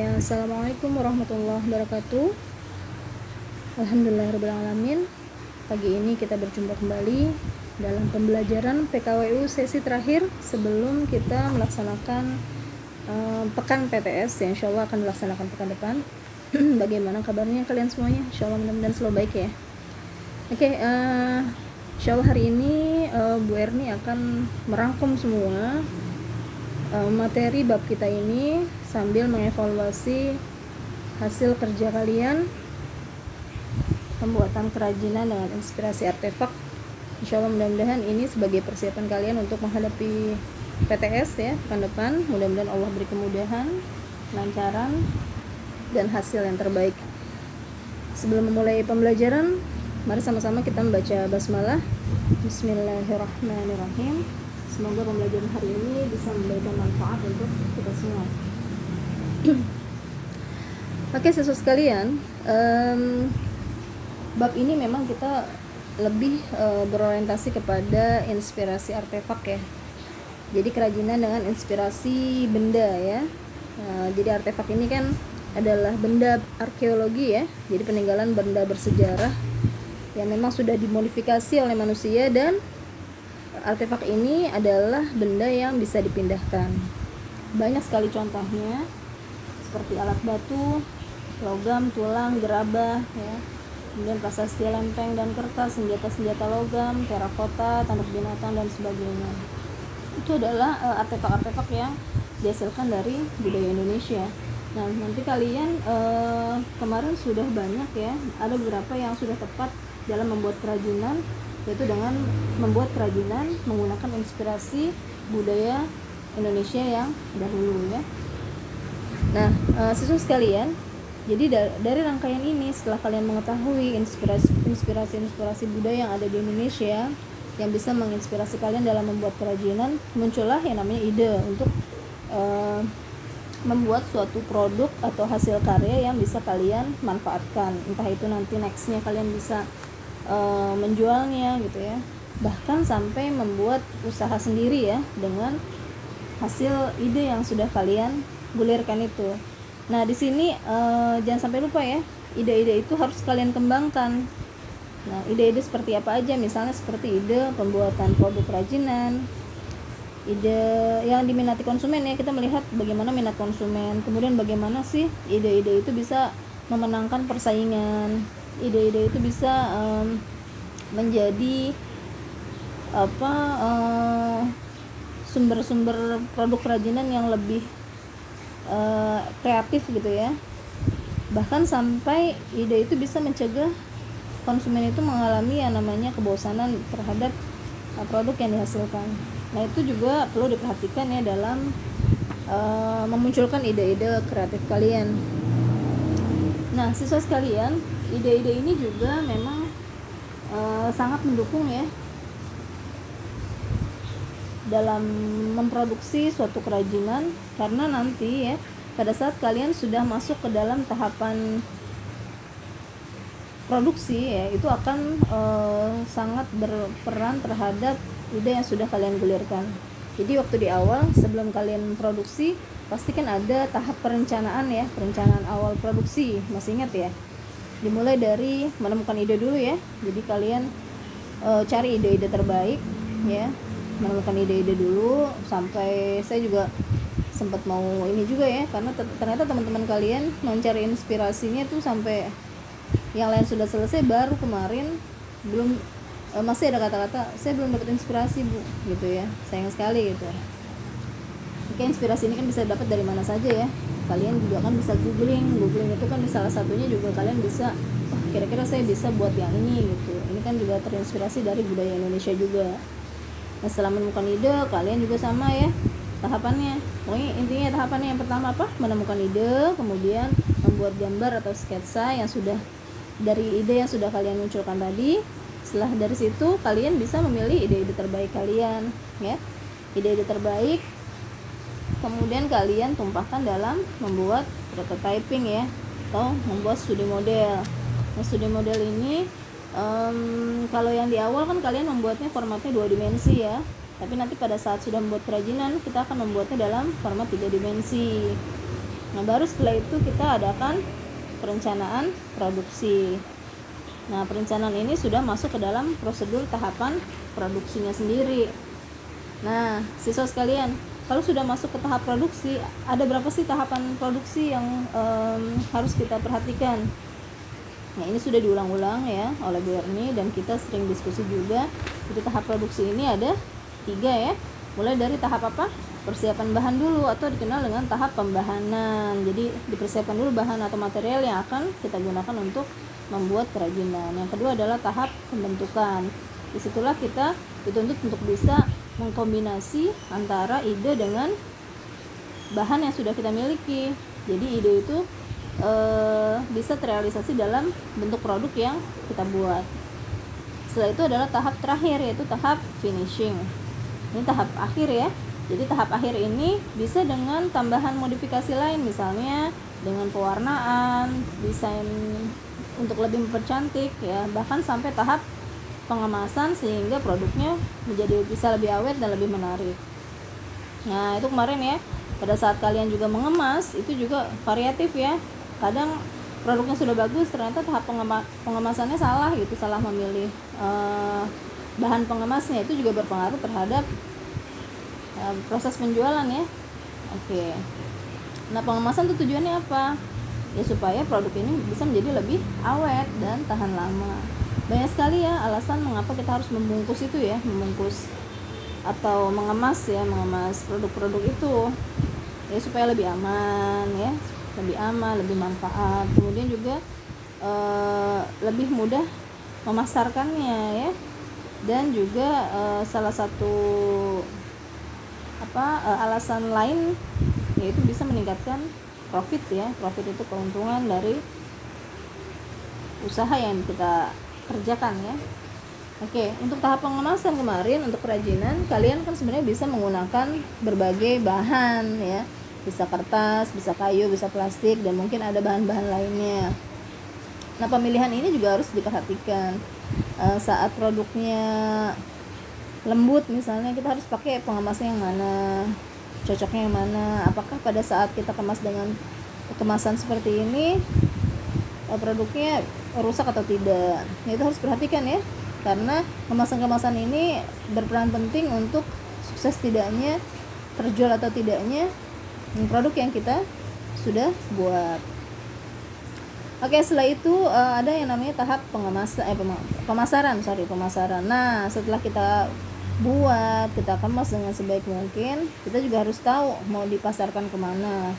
Ya, Assalamualaikum warahmatullahi wabarakatuh. Alhamdulillahirrahmanirrahim Pagi ini kita berjumpa kembali dalam pembelajaran PKWU sesi terakhir sebelum kita melaksanakan uh, pekan PTS yang insya Allah akan dilaksanakan pekan depan. Bagaimana kabarnya kalian semuanya? Insya Allah mudah-mudahan selalu baik ya. Oke, okay, uh, insya Allah hari ini uh, Bu Erni akan merangkum semua uh, materi bab kita ini sambil mengevaluasi hasil kerja kalian pembuatan kerajinan dengan inspirasi artefak. Insya Allah mudah-mudahan ini sebagai persiapan kalian untuk menghadapi PTS ya pekan depan. Mudah-mudahan Allah beri kemudahan lancaran dan hasil yang terbaik. Sebelum memulai pembelajaran mari sama-sama kita membaca basmalah. Bismillahirrahmanirrahim semoga pembelajaran hari ini bisa memberikan manfaat untuk kita semua Oke, sesuai sekalian, um, bab ini memang kita lebih uh, berorientasi kepada inspirasi artefak ya. Jadi kerajinan dengan inspirasi benda ya. Uh, jadi artefak ini kan adalah benda arkeologi ya. Jadi peninggalan benda bersejarah yang memang sudah dimodifikasi oleh manusia dan artefak ini adalah benda yang bisa dipindahkan. Banyak sekali contohnya seperti alat batu, logam, tulang, gerabah, ya. Kemudian prasasti lempeng dan kertas, senjata-senjata logam, terakota, tanduk binatang dan sebagainya. Itu adalah uh, artefak-artefak yang dihasilkan dari budaya Indonesia. Nah, nanti kalian uh, kemarin sudah banyak ya, ada beberapa yang sudah tepat dalam membuat kerajinan yaitu dengan membuat kerajinan menggunakan inspirasi budaya Indonesia yang dahulu ya. Nah, uh, siswa sekalian, jadi da dari rangkaian ini setelah kalian mengetahui inspirasi inspirasi budaya yang ada di Indonesia yang bisa menginspirasi kalian dalam membuat kerajinan, muncullah yang namanya ide untuk uh, membuat suatu produk atau hasil karya yang bisa kalian manfaatkan. Entah itu nanti nextnya kalian bisa uh, menjualnya gitu ya. Bahkan sampai membuat usaha sendiri ya dengan hasil ide yang sudah kalian gulirkan itu. Nah, di sini uh, jangan sampai lupa ya, ide-ide itu harus kalian kembangkan. Nah, ide-ide seperti apa aja? Misalnya seperti ide pembuatan produk kerajinan, ide yang diminati konsumen ya, kita melihat bagaimana minat konsumen. Kemudian bagaimana sih ide-ide itu bisa memenangkan persaingan. Ide-ide itu bisa um, menjadi apa uh, sumber-sumber produk kerajinan yang lebih uh, kreatif gitu ya. Bahkan sampai ide itu bisa mencegah konsumen itu mengalami yang namanya kebosanan terhadap uh, produk yang dihasilkan. Nah itu juga perlu diperhatikan ya dalam uh, memunculkan ide-ide kreatif kalian. Nah siswa sekalian ide-ide ini juga memang uh, sangat mendukung ya dalam memproduksi suatu kerajinan karena nanti ya pada saat kalian sudah masuk ke dalam tahapan produksi ya itu akan e, sangat berperan terhadap ide yang sudah kalian gulirkan. Jadi waktu di awal sebelum kalian produksi pasti kan ada tahap perencanaan ya, perencanaan awal produksi. Masih ingat ya? Dimulai dari menemukan ide dulu ya. Jadi kalian e, cari ide-ide terbaik ya. Menemukan ide-ide dulu sampai saya juga sempat mau ini juga ya karena ternyata teman-teman kalian mencari inspirasinya tuh sampai yang lain sudah selesai baru kemarin belum eh, masih ada kata-kata saya belum dapat inspirasi bu gitu ya. Sayang sekali gitu oke inspirasi ini kan bisa dapat dari mana saja ya. Kalian juga kan bisa googling. Googling itu kan salah satunya juga kalian bisa kira-kira saya bisa buat yang ini gitu. Ini kan juga terinspirasi dari budaya Indonesia juga. Nah setelah menemukan ide kalian juga sama ya tahapannya. Pokoknya intinya tahapannya yang pertama apa? Menemukan ide kemudian membuat gambar atau sketsa yang sudah dari ide yang sudah kalian munculkan tadi. Setelah dari situ kalian bisa memilih ide-ide terbaik kalian ya. Ide-ide terbaik kemudian kalian tumpahkan dalam membuat prototyping ya atau membuat studi model nah studi model ini um, kalau yang di awal kan kalian membuatnya formatnya dua dimensi ya tapi nanti pada saat sudah membuat kerajinan kita akan membuatnya dalam format tiga dimensi Nah, baru setelah itu kita adakan perencanaan produksi. Nah, perencanaan ini sudah masuk ke dalam prosedur tahapan produksinya sendiri. Nah, siswa sekalian, kalau sudah masuk ke tahap produksi, ada berapa sih tahapan produksi yang um, harus kita perhatikan? Nah, ini sudah diulang-ulang ya oleh Bu Erni dan kita sering diskusi juga. Jadi tahap produksi ini ada tiga ya. Mulai dari tahap apa? Persiapan bahan dulu atau dikenal dengan tahap pembahanan. Jadi dipersiapkan dulu bahan atau material yang akan kita gunakan untuk membuat kerajinan. Yang kedua adalah tahap pembentukan. Di situlah kita dituntut untuk bisa mengkombinasi antara ide dengan bahan yang sudah kita miliki. Jadi ide itu e, bisa terrealisasi dalam bentuk produk yang kita buat. Setelah itu adalah tahap terakhir yaitu tahap finishing. Ini tahap akhir ya. Jadi tahap akhir ini bisa dengan tambahan modifikasi lain misalnya dengan pewarnaan, desain untuk lebih mempercantik ya bahkan sampai tahap pengemasan sehingga produknya menjadi bisa lebih awet dan lebih menarik. Nah itu kemarin ya. Pada saat kalian juga mengemas itu juga variatif ya. Kadang produknya sudah bagus ternyata tahap pengema pengemasannya salah gitu salah memilih uh, bahan pengemasnya. Itu juga berpengaruh terhadap uh, proses penjualan ya. Oke. Nah pengemasan itu tujuannya apa? Ya supaya produk ini bisa menjadi lebih awet dan tahan lama banyak sekali ya alasan mengapa kita harus membungkus itu ya membungkus atau mengemas ya mengemas produk-produk itu. Ya supaya lebih aman ya lebih aman lebih manfaat. Kemudian juga e, lebih mudah memasarkannya ya. Dan juga e, salah satu apa e, alasan lain yaitu bisa meningkatkan profit ya. Profit itu keuntungan dari usaha yang kita kerjakan ya Oke, untuk tahap pengemasan kemarin untuk kerajinan kalian kan sebenarnya bisa menggunakan berbagai bahan ya. Bisa kertas, bisa kayu, bisa plastik dan mungkin ada bahan-bahan lainnya. Nah, pemilihan ini juga harus diperhatikan. E, saat produknya lembut misalnya kita harus pakai pengemasnya yang mana cocoknya yang mana apakah pada saat kita kemas dengan kemasan seperti ini eh, produknya rusak atau tidak. Nah, itu harus perhatikan ya. Karena kemasan-kemasan ini berperan penting untuk sukses tidaknya terjual atau tidaknya produk yang kita sudah buat. Oke, setelah itu uh, ada yang namanya tahap pengemasan eh pemasaran, sorry, pemasaran. Nah, setelah kita buat kita kemas dengan sebaik mungkin kita juga harus tahu mau dipasarkan ke mana.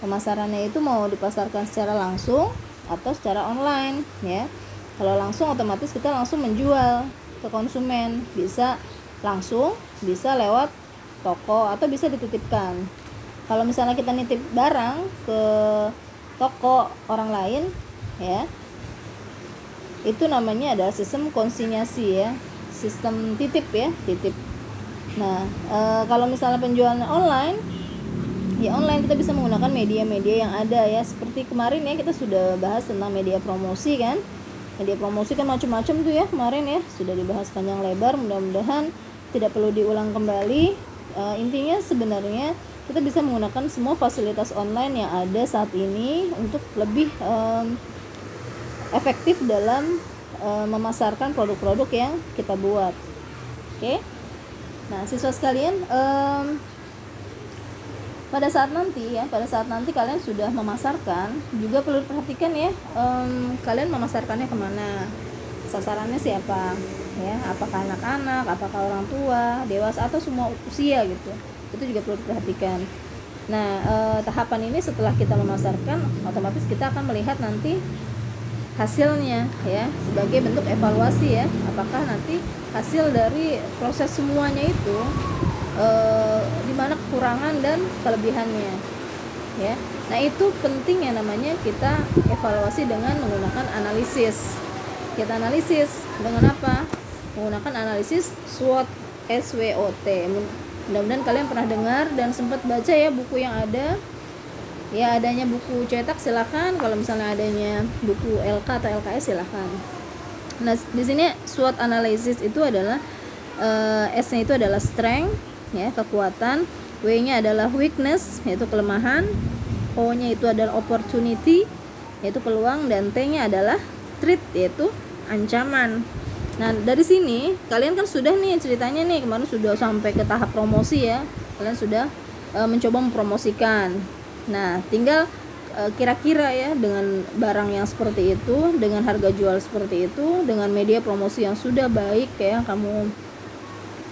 Pemasarannya itu mau dipasarkan secara langsung atau secara online ya. Kalau langsung otomatis kita langsung menjual ke konsumen. Bisa langsung bisa lewat toko atau bisa dititipkan. Kalau misalnya kita nitip barang ke toko orang lain ya itu namanya adalah sistem konsinyasi ya. Sistem titip ya titip. Nah e, kalau misalnya penjualan online ya online kita bisa menggunakan media-media yang ada ya. Seperti kemarin ya kita sudah bahas tentang media promosi kan. Media promosi kan macam-macam tuh ya kemarin ya. Sudah dibahas panjang lebar mudah-mudahan tidak perlu diulang kembali. E, intinya sebenarnya kita bisa menggunakan semua fasilitas online yang ada saat ini untuk lebih um, efektif dalam e, memasarkan produk-produk yang kita buat. Oke? Okay? nah siswa sekalian um, pada saat nanti ya pada saat nanti kalian sudah memasarkan juga perlu perhatikan ya um, kalian memasarkannya ke mana? Sasarannya siapa? Ya apakah anak-anak apakah orang tua dewasa atau semua usia gitu. Itu juga perlu diperhatikan. Nah eh, tahapan ini setelah kita memasarkan otomatis kita akan melihat nanti hasilnya ya sebagai bentuk evaluasi ya. Apakah nanti hasil dari proses semuanya itu e, di mana kekurangan dan kelebihannya ya. Nah itu penting ya namanya kita evaluasi dengan menggunakan analisis. Kita analisis dengan apa? Menggunakan analisis SWOT SWOT mudah-mudahan kalian pernah dengar dan sempat baca ya buku yang ada. Ya adanya buku cetak silakan. Kalau misalnya adanya buku LK atau LKS silakan. Nah di sini SWOT analysis itu adalah uh, S-nya itu adalah strength ya kekuatan W-nya adalah weakness yaitu kelemahan O-nya itu adalah opportunity yaitu peluang dan T-nya adalah threat yaitu ancaman. Nah, dari sini kalian kan sudah nih ceritanya nih kemarin sudah sampai ke tahap promosi ya. Kalian sudah e, mencoba mempromosikan. Nah, tinggal e, kira-kira ya dengan barang yang seperti itu, dengan harga jual seperti itu, dengan media promosi yang sudah baik ya kamu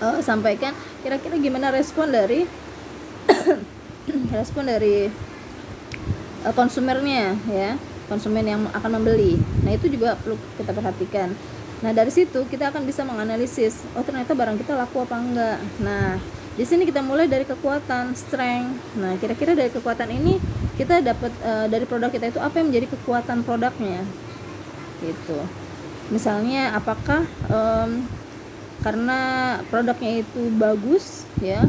e, sampaikan, kira-kira gimana respon dari respon dari e, konsumernya ya konsumen yang akan membeli. Nah, itu juga perlu kita perhatikan. Nah, dari situ kita akan bisa menganalisis, oh ternyata barang kita laku apa enggak. Nah, di sini kita mulai dari kekuatan, strength. Nah, kira-kira dari kekuatan ini kita dapat uh, dari produk kita itu apa yang menjadi kekuatan produknya. Gitu. Misalnya apakah um, karena produknya itu bagus ya,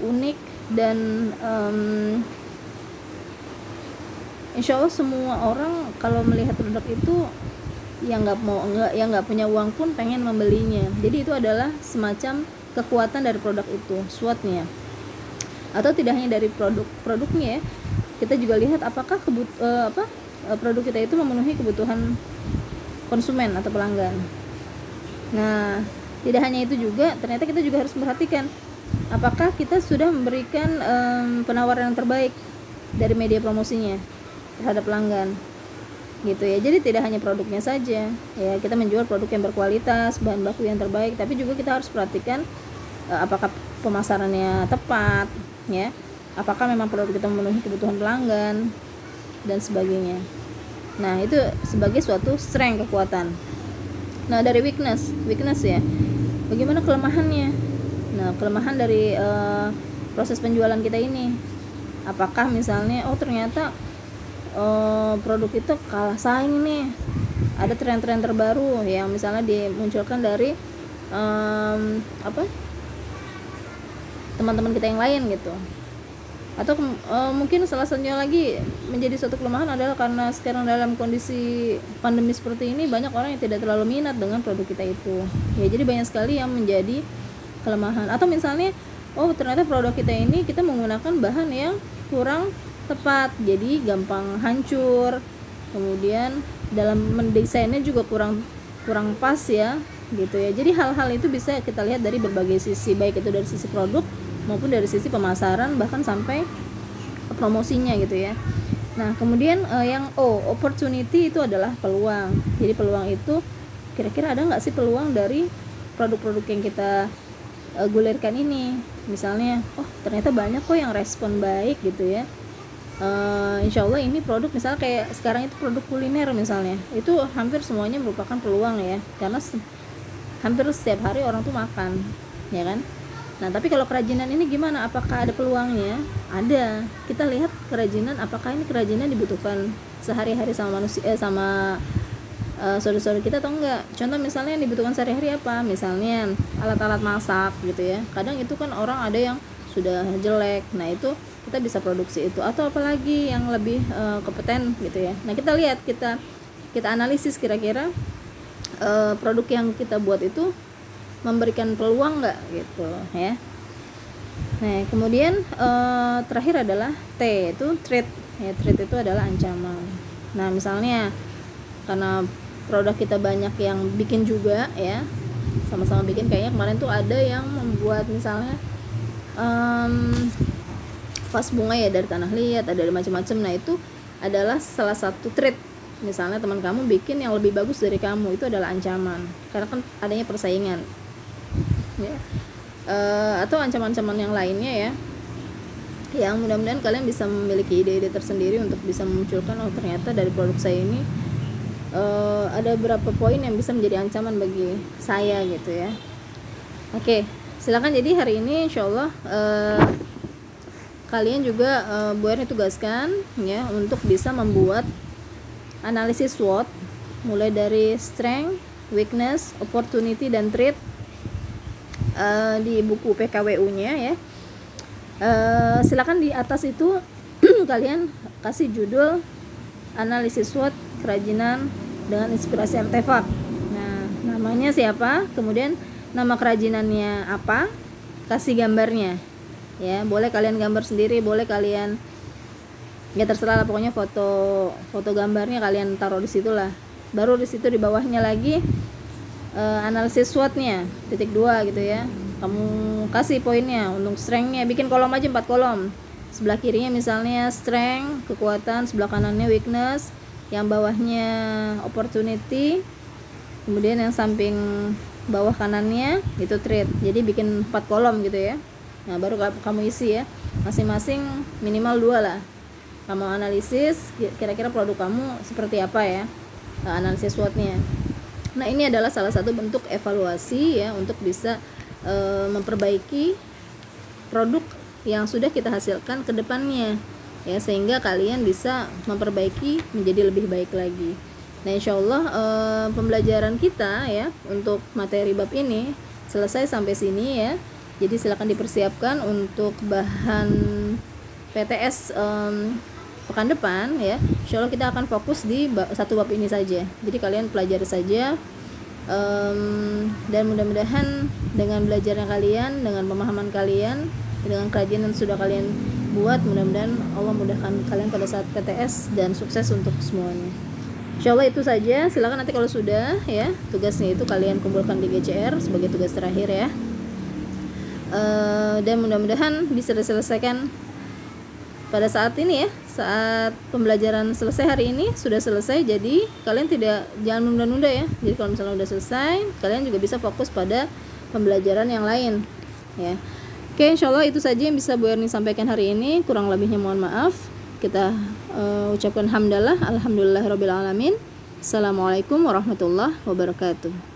unik dan um, insya Allah semua orang kalau melihat produk itu yang nggak mau nggak yang nggak punya uang pun pengen membelinya. Jadi itu adalah semacam kekuatan dari produk itu SWOT-nya. Atau tidak hanya dari produk produknya ya kita juga lihat apakah kebut uh, apa uh, produk kita itu memenuhi kebutuhan konsumen atau pelanggan. Nah tidak hanya itu juga ternyata kita juga harus memperhatikan apakah kita sudah memberikan um, penawaran yang terbaik dari media promosinya terhadap pelanggan gitu ya. Jadi tidak hanya produknya saja ya kita menjual produk yang berkualitas bahan baku yang terbaik tapi juga kita harus perhatikan uh, apakah pemasarannya tepat ya. Apakah memang produk kita memenuhi kebutuhan pelanggan dan sebagainya. Nah itu sebagai suatu strength kekuatan. Nah dari weakness weakness ya bagaimana kelemahannya? Nah kelemahan dari uh, proses penjualan kita ini. Apakah misalnya oh ternyata uh, produk itu kalah saing nih. Ada tren-tren terbaru yang misalnya dimunculkan dari um, apa teman-teman kita yang lain gitu atau uh, mungkin salah satunya lagi menjadi suatu kelemahan adalah karena sekarang dalam kondisi pandemi seperti ini banyak orang yang tidak terlalu minat dengan produk kita itu. Ya jadi banyak sekali yang menjadi kelemahan. Atau misalnya oh ternyata produk kita ini kita menggunakan bahan yang kurang tepat jadi gampang hancur. Kemudian dalam mendesainnya juga kurang kurang pas ya gitu ya. Jadi hal-hal itu bisa kita lihat dari berbagai sisi baik itu dari sisi produk maupun dari sisi pemasaran bahkan sampai promosinya gitu ya. Nah kemudian uh, yang O opportunity itu adalah peluang. Jadi peluang itu kira-kira ada nggak sih peluang dari produk-produk yang kita uh, gulirkan ini? Misalnya oh ternyata banyak kok yang respon baik gitu ya. Uh, insya Allah ini produk misalnya kayak sekarang itu produk kuliner misalnya. Itu hampir semuanya merupakan peluang ya. Karena hampir setiap hari orang tuh makan ya kan? Nah tapi kalau kerajinan ini gimana? Apakah ada peluangnya? Ada. Kita lihat kerajinan apakah ini kerajinan dibutuhkan sehari-hari sama manusia eh, sama uh, saudara-saudara kita atau enggak? Contoh misalnya yang dibutuhkan sehari-hari apa? Misalnya alat-alat masak gitu ya. Kadang itu kan orang ada yang sudah jelek. Nah itu kita bisa produksi itu. Atau apalagi yang lebih uh, kompeten gitu ya. Nah kita lihat kita kita analisis kira-kira uh, produk yang kita buat itu memberikan peluang nggak gitu ya. Nah kemudian uh, terakhir adalah T itu threat ya. Threat itu adalah ancaman. Nah misalnya karena produk kita banyak yang bikin juga ya sama-sama bikin kayaknya kemarin tuh ada yang membuat misalnya um, vas bunga ya dari tanah liat ada macam-macam. Nah itu adalah salah satu trait misalnya teman kamu bikin yang lebih bagus dari kamu itu adalah ancaman. Karena kan adanya persaingan. Ya. Uh, atau ancaman-ancaman yang lainnya ya yang mudah-mudahan kalian bisa memiliki ide-ide tersendiri untuk bisa memunculkan oh ternyata dari produk saya ini uh, ada beberapa poin yang bisa menjadi ancaman bagi saya gitu ya. Oke silakan. Jadi hari ini insyaallah uh, kalian juga uh, Bu Erni tugaskan ya untuk bisa membuat analisis SWOT mulai dari strength, weakness, opportunity dan threat uh, di buku PKWU-nya ya. Uh, silakan di atas itu kalian kasih judul analisis SWOT kerajinan dengan inspirasi artefak. Nah, namanya siapa? Kemudian nama kerajinannya apa? Kasih gambarnya ya boleh kalian gambar sendiri boleh kalian ya terserah lah pokoknya foto foto gambarnya kalian taruh di situ lah. Baru di situ di bawahnya lagi uh, analisis SWOT-nya titik dua gitu ya. Kamu kasih poinnya untuk strength-nya. Bikin kolom aja empat kolom. Sebelah kirinya misalnya strength kekuatan sebelah kanannya weakness yang bawahnya opportunity kemudian yang samping bawah kanannya itu trade jadi bikin empat kolom gitu ya. Nah baru kamu isi ya. Masing-masing minimal dua lah kamu analisis kira-kira produk kamu seperti apa ya nah, analisis SWOT-nya nah ini adalah salah satu bentuk evaluasi ya untuk bisa e, memperbaiki produk yang sudah kita hasilkan ke depannya ya sehingga kalian bisa memperbaiki menjadi lebih baik lagi. Nah, insya Allah eh, pembelajaran kita ya untuk materi bab ini selesai sampai sini ya. Jadi silakan dipersiapkan untuk bahan PTS um, pekan depan ya. Insya Allah kita akan fokus di satu bab ini saja. Jadi kalian pelajari saja um, dan mudah-mudahan dengan belajarnya kalian, dengan pemahaman kalian, dengan kajian yang sudah kalian buat mudah-mudahan Allah mudahkan kalian pada saat PTS dan sukses untuk semuanya Insya Allah itu saja silakan nanti kalau sudah ya tugasnya itu kalian kumpulkan di GCR sebagai tugas terakhir ya uh, dan mudah-mudahan bisa diselesaikan pada saat ini ya saat pembelajaran selesai hari ini sudah selesai jadi kalian tidak jangan nunda-nunda ya jadi kalau misalnya sudah selesai kalian juga bisa fokus pada pembelajaran yang lain ya Oke, insya Allah itu saja yang bisa Bu Erni sampaikan hari ini. Kurang lebihnya mohon maaf. Kita uh, ucapkan hamdalah, alhamdulillah alamin. Assalamualaikum warahmatullahi wabarakatuh.